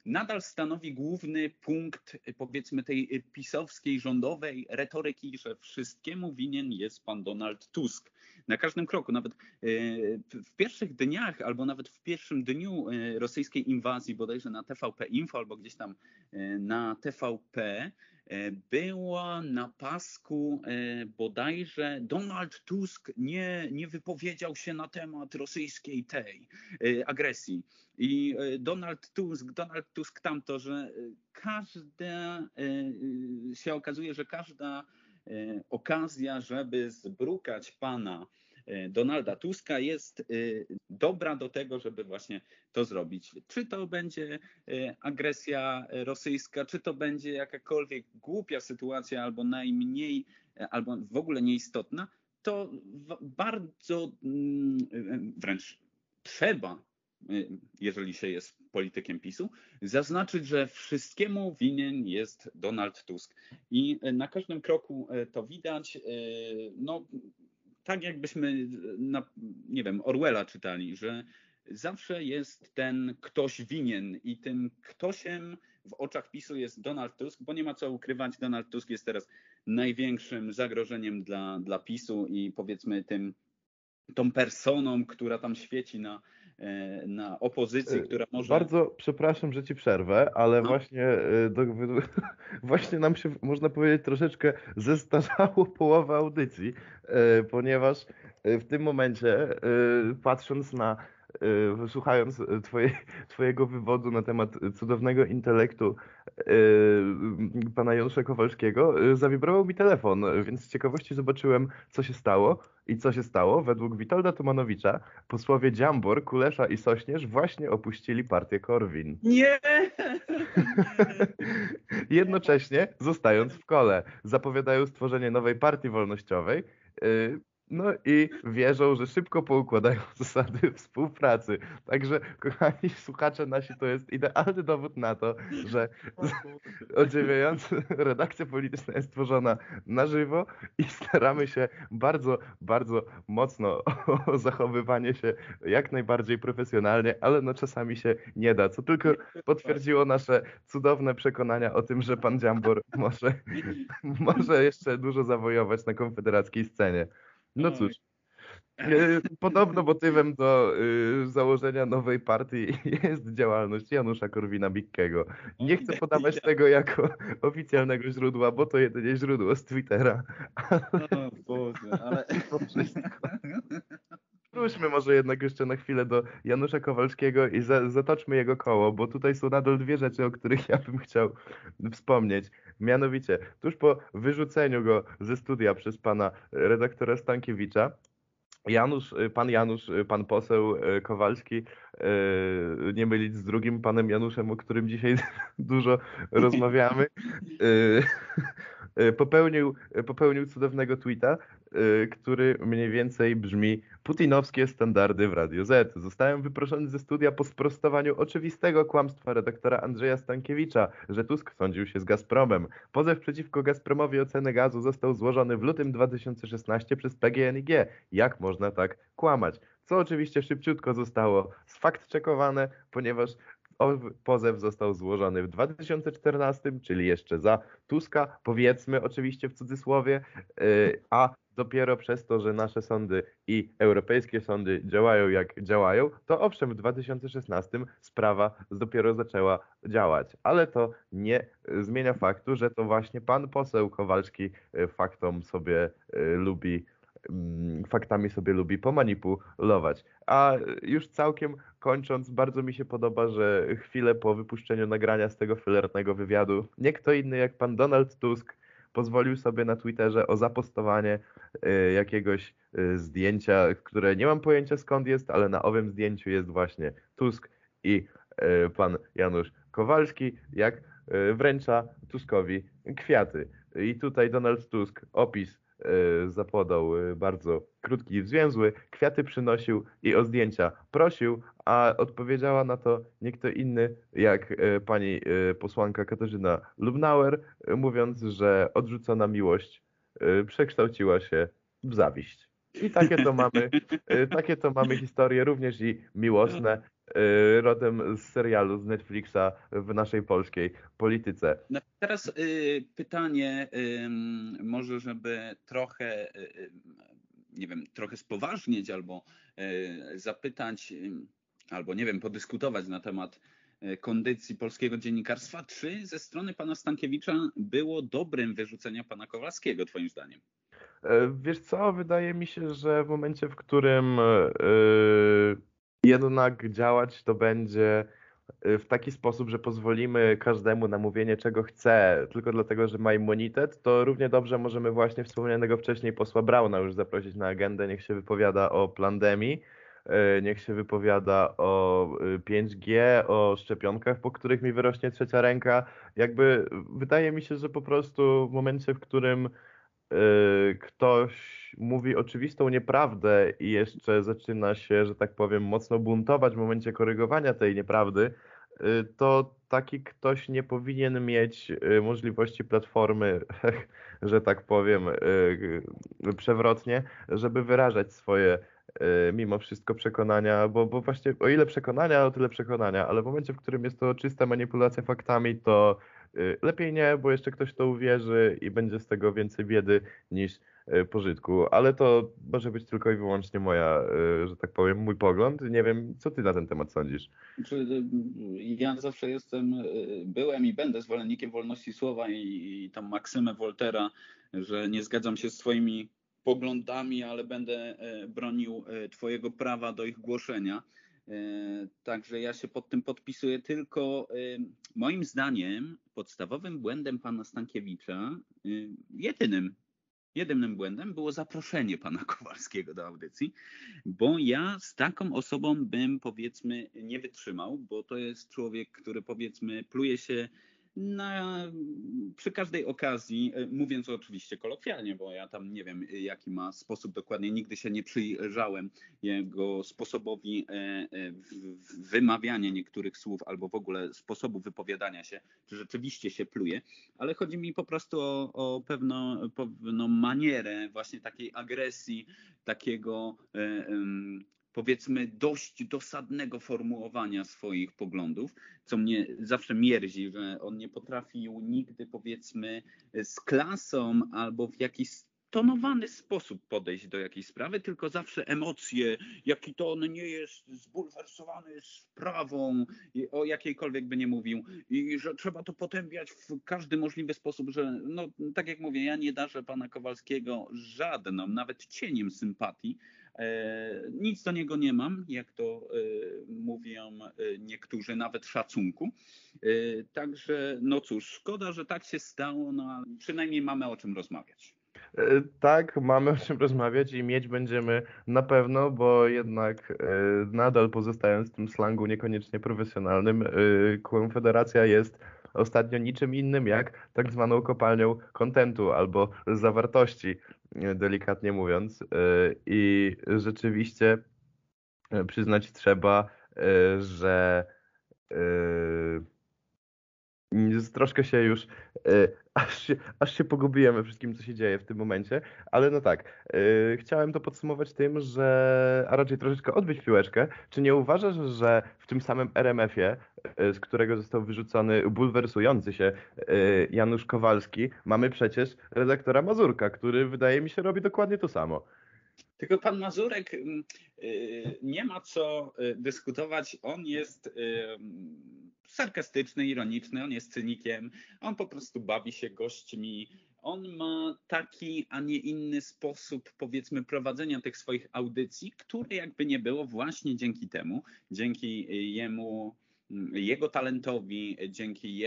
nadal stanowi główny punkt, powiedzmy, tej pisowskiej, rządowej retoryki, że wszystkiemu winien jest pan Donald Tusk. Na każdym kroku, nawet e, w pierwszych dniach, albo nawet w pierwszym dniu e, rosyjskiej inwazji, bodajże na TVP Info, albo gdzieś tam na TVP, E, była na pasku e, bodajże Donald Tusk nie, nie wypowiedział się na temat rosyjskiej tej e, agresji. I Donald Tusk, Donald Tusk tamto, że każda się okazuje, że każda okazja, żeby zbrukać pana E, Donalda Tuska jest e, dobra do tego, żeby właśnie to zrobić. Czy to będzie e, agresja rosyjska, czy to będzie jakakolwiek głupia sytuacja, albo najmniej, albo w ogóle nieistotna, to bardzo mm, wręcz trzeba, jeżeli się jest politykiem PiSu, zaznaczyć, że wszystkiemu winien jest Donald Tusk. I na każdym kroku to widać. No, tak jakbyśmy, na, nie wiem, Orwella czytali, że zawsze jest ten ktoś winien i tym ktośem w oczach PiSu jest Donald Tusk, bo nie ma co ukrywać, Donald Tusk jest teraz największym zagrożeniem dla, dla PiSu i powiedzmy tym, tą personą, która tam świeci na, na opozycji, e, która może... Bardzo przepraszam, że ci przerwę, ale no. właśnie, e, do, właśnie nam się, można powiedzieć, troszeczkę zestarzało połowę audycji, ponieważ w tym momencie, patrząc na słuchając y, twoje, Twojego wywodu na temat cudownego intelektu y, pana Janusza Kowalskiego, zawibrował mi telefon, więc z ciekawości zobaczyłem, co się stało. I co się stało? Według Witolda Tomanowicza posłowie Dziambor, Kulesza i Sośnierz właśnie opuścili partię Korwin. Nie! Jednocześnie, zostając w kole, zapowiadają stworzenie nowej partii wolnościowej, no i wierzą, że szybko poukładają zasady współpracy. Także, kochani słuchacze nasi, to jest idealny dowód na to, że odziwiająca redakcja polityczna jest tworzona na żywo i staramy się bardzo, bardzo mocno o zachowywanie się jak najbardziej profesjonalnie, ale no czasami się nie da, co tylko potwierdziło nasze cudowne przekonania o tym, że pan Dziambor może, może jeszcze dużo zawojować na konfederackiej scenie. No cóż. Podobno motywem do y, założenia nowej partii jest działalność Janusza Korwina-Mikkego. Nie chcę podawać tego jako oficjalnego źródła, bo to jedynie źródło z Twittera. O Boże, ale... Wróćmy może jednak jeszcze na chwilę do Janusza Kowalskiego i za, zatoczmy jego koło, bo tutaj są nadal dwie rzeczy, o których ja bym chciał wspomnieć. Mianowicie, tuż po wyrzuceniu go ze studia przez pana redaktora Stankiewicza, Janusz, pan Janusz, pan poseł Kowalski, nie mylić z drugim panem Januszem, o którym dzisiaj dużo rozmawiamy, popełnił, popełnił cudownego tweeta, Y, który mniej więcej brzmi Putinowskie standardy w Radio Z. Zostałem wyproszony ze studia po sprostowaniu oczywistego kłamstwa redaktora Andrzeja Stankiewicza, że Tusk sądził się z Gazpromem. Pozew przeciwko Gazpromowi o cenę gazu został złożony w lutym 2016 przez PGNiG. Jak można tak kłamać? Co oczywiście szybciutko zostało sfakt-czekowane, ponieważ pozew został złożony w 2014, czyli jeszcze za Tuska, powiedzmy oczywiście w cudzysłowie, y, a dopiero przez to, że nasze sądy i europejskie sądy działają jak działają, to owszem, w 2016 sprawa dopiero zaczęła działać. Ale to nie zmienia faktu, że to właśnie pan poseł Kowalski y, faktom sobie y, lubi mm, faktami sobie lubi pomanipulować. A już całkiem kończąc, bardzo mi się podoba, że chwilę po wypuszczeniu nagrania z tego filernego wywiadu, nie kto inny jak pan Donald Tusk pozwolił sobie na Twitterze o zapostowanie y, jakiegoś y, zdjęcia, które nie mam pojęcia skąd jest, ale na owym zdjęciu jest właśnie Tusk i y, pan Janusz Kowalski, jak wręcza Tuskowi kwiaty. I tutaj Donald Tusk, opis zapodał bardzo krótki i zwięzły, kwiaty przynosił i o zdjęcia prosił, a odpowiedziała na to nie kto inny jak e, pani e, posłanka Katarzyna Lubnauer, mówiąc, że odrzucona miłość e, przekształciła się w zawiść. I takie to mamy, takie to mamy historie również i miłosne, rodem z serialu z Netflixa w naszej polskiej polityce. No teraz y, pytanie, y, może żeby trochę, y, nie wiem, trochę spoważnieć albo zapytać albo nie wiem, podyskutować na temat e, kondycji polskiego dziennikarstwa, czy ze strony pana Stankiewicza było dobrym wyrzucenia pana Kowalskiego, twoim zdaniem? E, wiesz co, wydaje mi się, że w momencie, w którym yy, jednak działać to będzie w taki sposób, że pozwolimy każdemu na mówienie czego chce, tylko dlatego, że ma immunitet, to równie dobrze możemy właśnie wspomnianego wcześniej posła Brauna już zaprosić na agendę, niech się wypowiada o pandemii E, niech się wypowiada o 5G, e, o szczepionkach, po których mi wyrośnie trzecia ręka. Jakby wydaje mi się, że po prostu w momencie, w którym ktoś mówi oczywistą nieprawdę i jeszcze zaczyna się, że tak powiem, mocno buntować w momencie korygowania tej nieprawdy, to taki ktoś nie powinien mieć możliwości platformy, że tak powiem, przewrotnie, żeby wyrażać swoje Y, mimo wszystko przekonania, bo, bo właśnie o ile przekonania, o tyle przekonania, ale w momencie, w którym jest to czysta manipulacja faktami, to y, lepiej nie, bo jeszcze ktoś to uwierzy i będzie z tego więcej biedy niż y, pożytku, ale to może być tylko i wyłącznie moja, że tak powiem, mój pogląd. Nie wiem, co ty na ten temat sądzisz? Ja zawsze jestem, byłem i będę zwolennikiem wolności słowa i, i tą maksymę Woltera, że nie zgadzam się z twoimi poglądami, ale będę bronił Twojego prawa do ich głoszenia. E, także ja się pod tym podpisuję, tylko moim zdaniem podstawowym błędem pana Stankiewicza, jedynym, jedynym błędem było zaproszenie pana Kowalskiego do audycji, bo ja z taką osobą bym powiedzmy nie wytrzymał, bo to jest człowiek, który powiedzmy pluje się na, przy każdej okazji, e, mówiąc oczywiście kolokwialnie, bo ja tam nie wiem, jaki ma sposób dokładnie, nigdy się nie przyjrzałem jego sposobowi e, e, wymawiania niektórych słów albo w ogóle sposobu wypowiadania się, czy rzeczywiście się pluje, ale chodzi mi po prostu o, o pewną, pewną manierę właśnie takiej agresji, takiego powiedzmy dość dosadnego formułowania swoich poglądów, co mnie zawsze mierzi, że on nie potrafił nigdy powiedzmy z klasą albo w jakiś utonowany sposób podejść do jakiejś sprawy, tylko zawsze emocje, jaki to on nie jest zbulwersowany sprawą, o jakiejkolwiek by nie mówił, i że trzeba to potępiać w każdy możliwy sposób, że no tak jak mówię, ja nie darzę pana Kowalskiego żadną, nawet cieniem sympatii, nic do niego nie mam, jak to e, mówią e, niektórzy, nawet szacunku. Także no cóż, szkoda, że tak się stało, no ale przynajmniej mamy o czym rozmawiać. Tak, mamy o czym rozmawiać i mieć będziemy na pewno, bo jednak nadal pozostając w tym slangu niekoniecznie profesjonalnym, Konfederacja jest ostatnio niczym innym jak tak zwaną kopalnią kontentu albo zawartości, delikatnie mówiąc. E, I rzeczywiście e, przyznać trzeba, e, że troszkę się już, aż się, aż się pogubiłem we wszystkim, co się dzieje w tym momencie, ale no tak, chciałem to podsumować tym, że, a raczej troszeczkę odbyć piłeczkę. Czy nie uważasz, że w tym samym RMF-ie, z którego został wyrzucony bulwersujący się Janusz Kowalski, mamy przecież redaktora Mazurka, który wydaje mi się robi dokładnie to samo. Tylko pan Mazurek mm, nie ma co dyskutować. On jest sarkastyczny, ironiczny, on jest cynikiem, on po prostu bawi się gośćmi, on ma taki, a nie inny sposób, powiedzmy, prowadzenia tych swoich audycji, które jakby nie było właśnie dzięki temu, dzięki jemu, jego talentowi, dzięki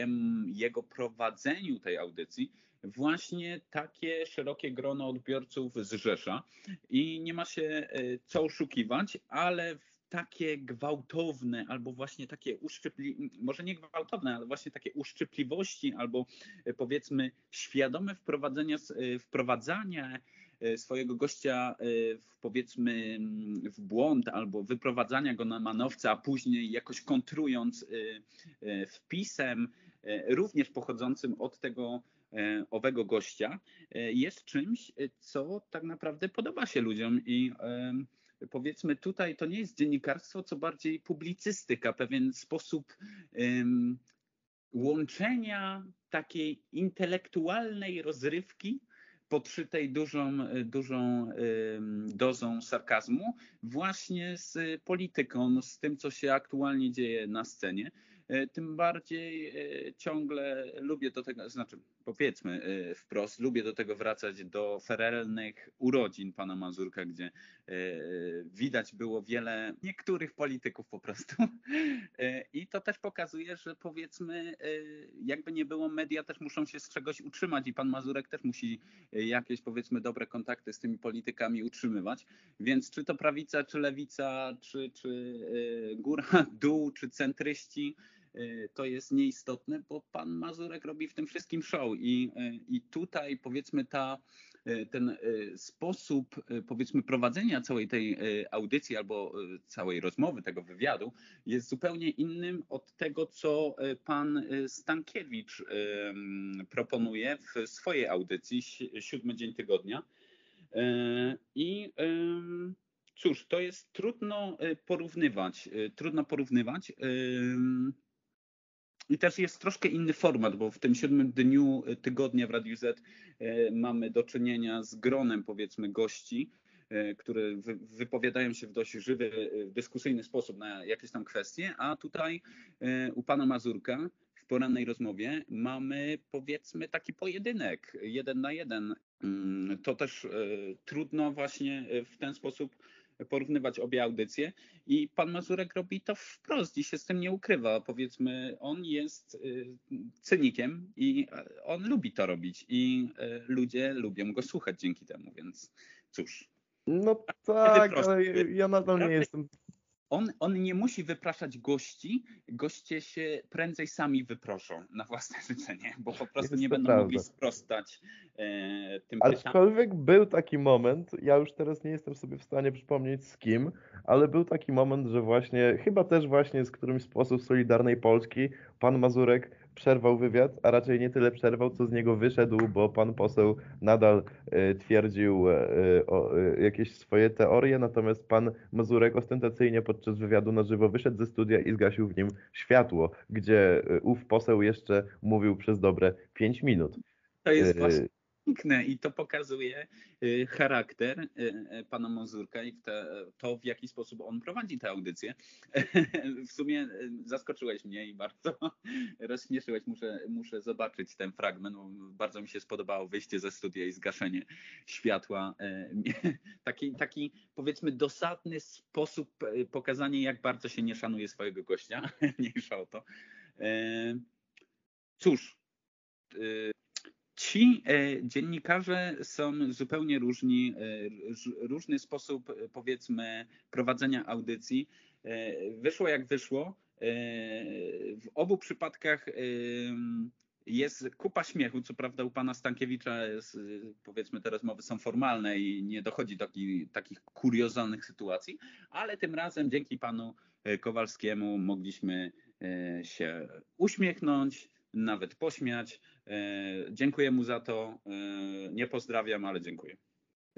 jego prowadzeniu tej audycji, właśnie takie szerokie grono odbiorców zrzesza. I nie ma się e, co oszukiwać, ale takie gwałtowne albo właśnie takie uszczypli, może nie gwałtowne, ale właśnie takie uszczypliwości albo e, powiedzmy świadome wprowadzenia, e, wprowadzania e, swojego gościa w, powiedzmy mm, w błąd albo wyprowadzania go na manowce, a później jakoś kontrując wpisem, również pochodzącym od tego owego gościa, jest czymś, co tak naprawdę podoba się ludziom i powiedzmy tutaj to nie jest dziennikarstwo, co bardziej publicystyka, pewien sposób łączenia takiej intelektualnej rozrywki podszytej dużą, dużą um, dozą sarkazmu właśnie z polityką, z tym, co się aktualnie dzieje na scenie. E, tym bardziej e, ciągle lubię do tego, znaczy powiedzmy e, wprost, lubię do tego wracać do ferelnych urodzin pana Mazurka, gdzie widać było wiele niektórych polityków po prostu. I to też pokazuje, że powiedzmy, jakby nie było, media też muszą się z czegoś utrzymać i pan Mazurek też musi jakieś powiedzmy dobre kontakty z tymi politykami utrzymywać. Więc czy to prawica, czy lewica, czy, czy góra, dół, czy centryści, Y, to jest nieistotne, bo pan Mazurek robi w tym wszystkim show i, y, i tutaj powiedzmy ta, y, ten sposób powiedzmy prowadzenia całej tej audycji albo całej rozmowy, tego wywiadu jest zupełnie innym od tego, co pan Stankiewicz proponuje w swojej audycji Siódmy Dzień Tygodnia. I cóż, to jest trudno porównywać, trudno porównywać. I też jest troszkę inny format, bo w tym siódmym dniu tygodnia w Radiu Z e, mamy do czynienia z gronem, powiedzmy, gości, e, które wypowiadają się w dość żywy, e, dyskusyjny sposób na jakieś tam kwestie, a tutaj u pana Mazurka w porannej rozmowie mamy powiedzmy taki pojedynek, jeden na jeden. Mm, to też trudno właśnie w ten sposób porównywać obie audycje i pan Mazurek robi to wprost i się z tym nie ukrywa. Powiedzmy, on jest y, cynikiem i e, on lubi to robić i e, ludzie lubią go słuchać dzięki temu, więc cóż. No tak, ale ja nadal nie jestem on, on nie musi wypraszać gości, goście się prędzej sami wyproszą na własne życzenie, bo po prostu Jest nie będą prawda. mogli sprostać e, tym Aczkolwiek pytaniom. był taki moment, ja już teraz nie jestem sobie w stanie przypomnieć z kim, ale był taki moment, że właśnie, chyba też właśnie z którymś z posłów Solidarnej Polski, pan Mazurek przerwał wywiad, a raczej nie tyle przerwał, co z niego wyszedł, bo pan poseł nadal e, twierdził e, e, jakieś swoje teorie, natomiast pan Mazurek ostentacyjnie podczas wywiadu na żywo wyszedł ze studia i zgasił w nim światło, gdzie ów poseł jeszcze mówił przez dobre 5 minut. To jest właśnie piękne i to pokazuje y, charakter y, y, pana Mazurka i to, w jaki sposób on prowadzi tę audycję. W sumie zaskoczyłeś mnie i bardzo rozśmieszyłeś. Muszę, muszę zobaczyć ten fragment. Bardzo mi się spodobało wyjście ze studia i zgaszenie światła. Taki, taki powiedzmy dosadny sposób pokazania, jak bardzo się nie szanuje swojego gościa. Mniejsza o to. Cóż, Ci e, dziennikarze są zupełnie różni, e, różny sposób e, powiedzmy prowadzenia audycji. Wyszło jak wyszło. W obu przypadkach jest kupa śmiechu. Co prawda u pana Stankiewicza jest, powiedzmy te rozmowy są formalne i nie dochodzi do takich, takich kuriozalnych sytuacji, ale tym razem dzięki panu Kowalskiemu mogliśmy się uśmiechnąć, nawet pośmiać. E, dziękuję mu za to. E, nie pozdrawiam, ale dziękuję.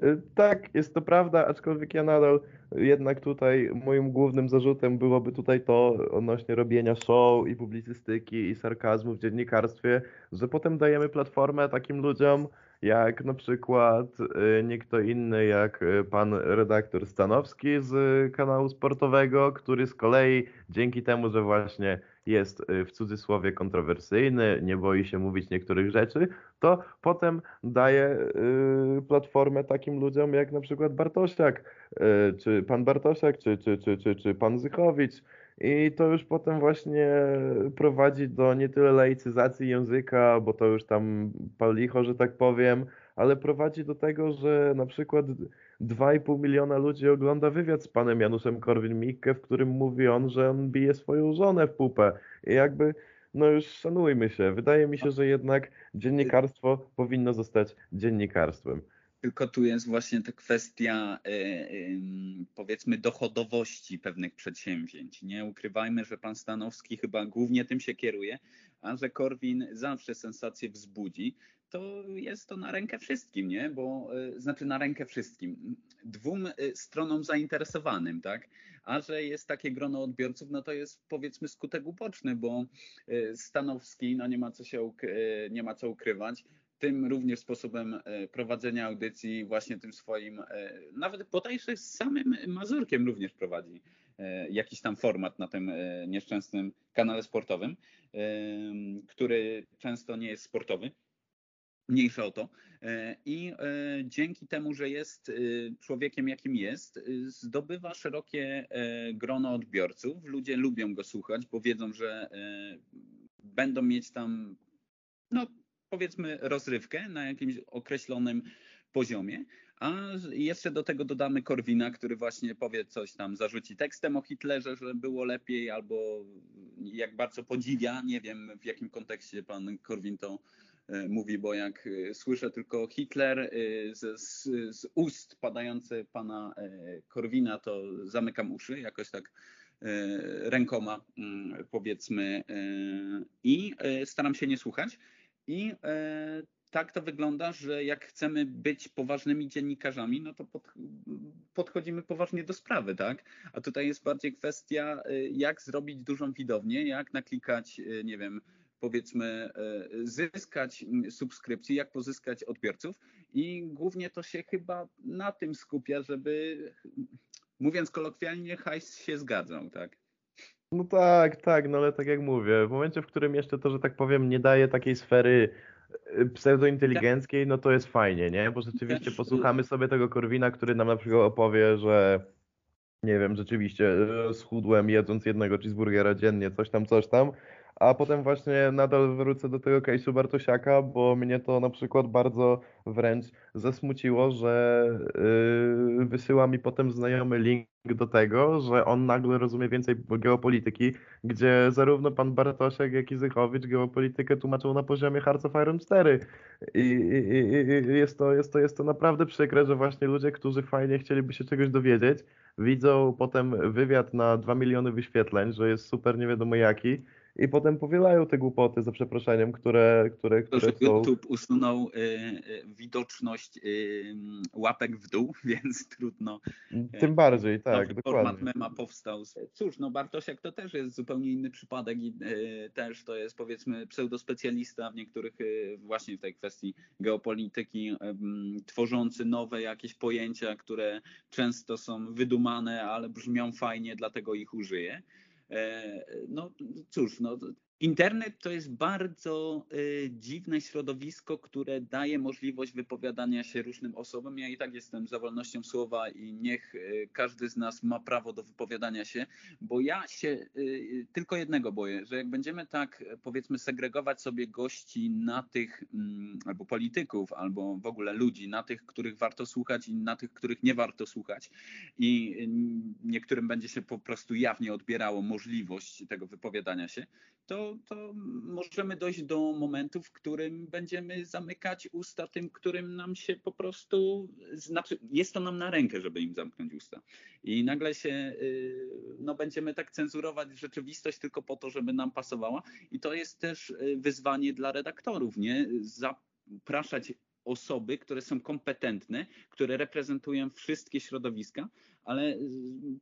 E, tak, jest to prawda, aczkolwiek ja nadal jednak tutaj moim głównym zarzutem byłoby tutaj to odnośnie robienia show i publicystyki i sarkazmu w dziennikarstwie, że potem dajemy platformę takim ludziom, jak na przykład nie kto inny jak pan redaktor Stanowski z kanału sportowego, który z kolei dzięki temu, że właśnie jest y, w cudzysłowie kontrowersyjny, nie boi się mówić niektórych rzeczy, to potem daje y, platformę takim ludziom jak na przykład Bartosiak, y, czy pan Bartosiak, czy, czy, czy, czy, czy pan Zychowicz. I to już potem właśnie prowadzi do nie tyle laicyzacji języka, bo to już tam palicho, że tak powiem, ale prowadzi do tego, że na przykład 2,5 miliona ludzi ogląda wywiad z panem Januszem Korwin-Mikke, w którym mówi on, że on bije swoją żonę w pupę. I jakby, no już szanujmy się. Wydaje mi się, że jednak dziennikarstwo powinno zostać dziennikarstwem. Tylko tu jest właśnie ta kwestia, e, powiedzmy, dochodowości pewnych przedsięwzięć. Nie ukrywajmy, że pan Stanowski chyba głównie tym się kieruje, a że Korwin zawsze sensację wzbudzi to jest to na rękę wszystkim, nie? Bo y, znaczy na rękę wszystkim. Dwóm y, stronom zainteresowanym, tak? A że jest takie grono odbiorców, no to jest powiedzmy skutek uboczny, bo Stanowski, no nie ma co się nie ma co ukrywać, tym również sposobem prowadzenia audycji, właśnie tym swoim, nawet bodajże z samym Mazurkiem również prowadzi jakiś tam format na tym nieszczęsnym kanale sportowym, który często nie jest sportowy mniejsza o to. E, I e, dzięki temu, że jest e, człowiekiem, jakim jest, zdobywa szerokie grono odbiorców. Ludzie lubią go słuchać, bo wiedzą, że będą mieć tam, no powiedzmy, rozrywkę na jakimś określonym poziomie. A jeszcze do tego dodamy Korwina, który właśnie powie coś tam, zarzuci tekstem o Hitlerze, że było lepiej, albo jak bardzo podziwia, nie wiem w jakim kontekście pan Korwin to E, mówi, bo jak e, słyszę tylko Hitler e, z, z, z ust padające pana Korwina, to zamykam uszy jakoś tak rękoma mm, powiedzmy i staram się nie słuchać. I tak to wygląda, że jak chcemy być poważnymi dziennikarzami, no to pod, podchodzimy poważnie do sprawy, tak? A tutaj jest bardziej kwestia, jak zrobić dużą widownię, jak naklikać, nie wiem, powiedzmy e, zyskać subskrypcji, jak pozyskać odbiorców i głównie to się chyba na tym skupia, żeby mówiąc kolokwialnie hajs się zgadzał, tak? No tak, tak, no ale tak jak mówię, w momencie, w którym jeszcze to, że tak powiem, nie daje takiej sfery e, pseudointeligenckiej, no to jest fajnie, nie? Bo rzeczywiście Też... posłuchamy sobie tego Korwina, który nam na przykład opowie, że nie wiem, rzeczywiście e, schudłem jedząc jednego cheeseburgera dziennie, coś tam, coś tam, a potem właśnie nadal wrócę do tego case'u Bartosiaka, bo mnie to na przykład bardzo wręcz zasmuciło, że yy, wysyła mi potem znajomy link do tego, że on nagle rozumie więcej geopolityki, gdzie zarówno pan Bartosiak, jak i Zychowicz geopolitykę tłumaczą na poziomie Hearts of Iron 4. I, i, i jest, to, jest, to, jest to naprawdę przykre, że właśnie ludzie, którzy fajnie chcieliby się czegoś dowiedzieć, widzą potem wywiad na 2 miliony wyświetleń, że jest super nie wiadomo jaki, i potem powielają te głupoty za przeproszeniem, które, które, które są... YouTube usunął y, y, widoczność y, łapek w dół, więc trudno. Tym bardziej, tak, dokładnie. Format mema powstał. Cóż, no Bartosiak to też jest zupełnie inny przypadek i też to jest powiedzmy pseudospecjalista w niektórych właśnie w tej kwestii geopolityki, tworzący nowe jakieś pojęcia, które często są wydumane, ale brzmią fajnie, dlatego ich użyję. E, no cóż, no, Internet to jest bardzo y, dziwne środowisko, które daje możliwość wypowiadania się różnym osobom. Ja i tak jestem za wolnością słowa i niech y, każdy z nas ma prawo do wypowiadania się, bo ja się y, tylko jednego boję, że jak będziemy tak powiedzmy segregować sobie gości na tych, mm, albo polityków, albo w ogóle ludzi, na tych, których warto słuchać i na tych, których nie warto słuchać i niektórym będzie się po prostu jawnie odbierało możliwość tego wypowiadania się, to to, możemy dojść do momentu, w którym będziemy zamykać usta tym, którym nam się po prostu, znaczy jest to nam na rękę, żeby im zamknąć usta. I nagle się, y, no będziemy tak cenzurować rzeczywistość tylko po to, żeby nam pasowała. I to jest też y, wyzwanie dla redaktorów, nie? Zapraszać osoby, które są kompetentne, które reprezentują wszystkie środowiska, ale y,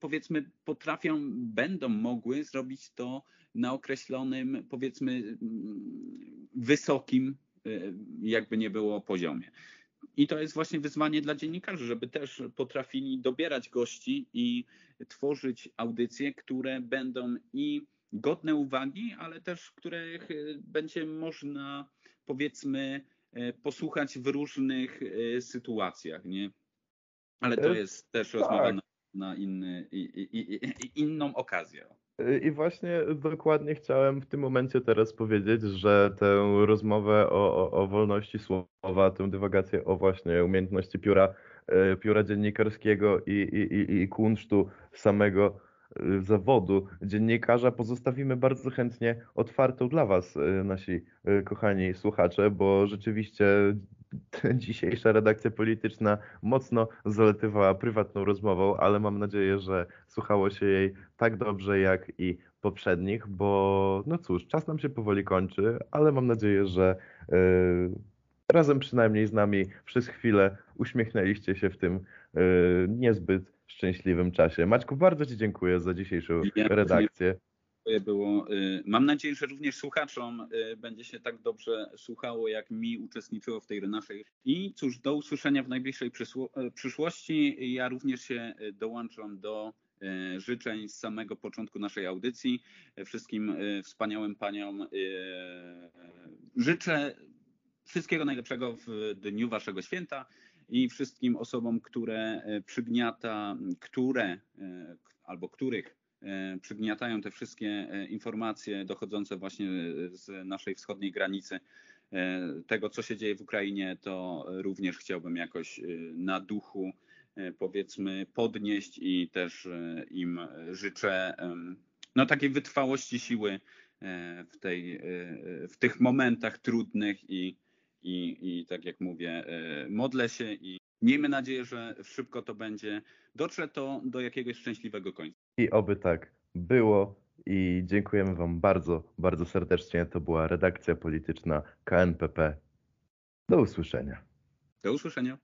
powiedzmy potrafią, będą mogły zrobić to na określonym, powiedzmy, mm, wysokim, y, jakby nie było poziomie. I to jest właśnie wyzwanie dla dziennikarzy, żeby też potrafili dobierać gości i tworzyć audycje, które będą i godne uwagi, ale też których y, będzie można, powiedzmy, posłuchać w różnych sytuacjach, nie? Ale to jest też rozmowa tak. na, na inny, i, i, i, inną okazję. I właśnie dokładnie chciałem w tym momencie teraz powiedzieć, że tę rozmowę o, o, o wolności słowa, tę dywagację o właśnie umiejętności pióra, e, pióra dziennikarskiego i, i, i kunsztu samego e, zawodu dziennikarza pozostawimy bardzo chętnie otwartą dla Was, e, nasi kochani słuchacze, bo rzeczywiście dzisiejsza redakcja polityczna mocno zaletywała prywatną rozmową, ale mam nadzieję, że słuchało się jej tak dobrze jak i poprzednich, bo no cóż, czas nam się powoli kończy, ale mam nadzieję, że yy, razem przynajmniej z nami przez chwilę uśmiechnęliście się w tym yy, niezbyt szczęśliwym czasie. Maćku, bardzo Ci dziękuję za dzisiejszą redakcję było. Y, mam nadzieję, że również słuchaczom y, będzie się tak dobrze słuchało, jak mi uczestniczyło w tej naszej. I cóż, do usłyszenia w najbliższej y, przyszłości. Ja również się dołączam do życzeń z samego początku naszej audycji. Wszystkim wspaniałym paniom życzę wszystkiego najlepszego w dniu waszego święta i wszystkim osobom, które przygniata, które albo których E, przygniatają te wszystkie e, informacje dochodzące właśnie z naszej wschodniej granicy, e, tego co się dzieje w Ukrainie, to również chciałbym jakoś na duchu powiedzmy podnieść i też im życzę no takiej wytrwałości siły w, tej, w tych momentach trudnych i, i, i tak jak mówię, modlę się i miejmy nadzieję, że szybko to będzie, dotrze to do jakiegoś szczęśliwego końca. I oby tak było. I dziękujemy Wam bardzo, bardzo serdecznie. To była redakcja polityczna KNPP. Do usłyszenia. Do usłyszenia.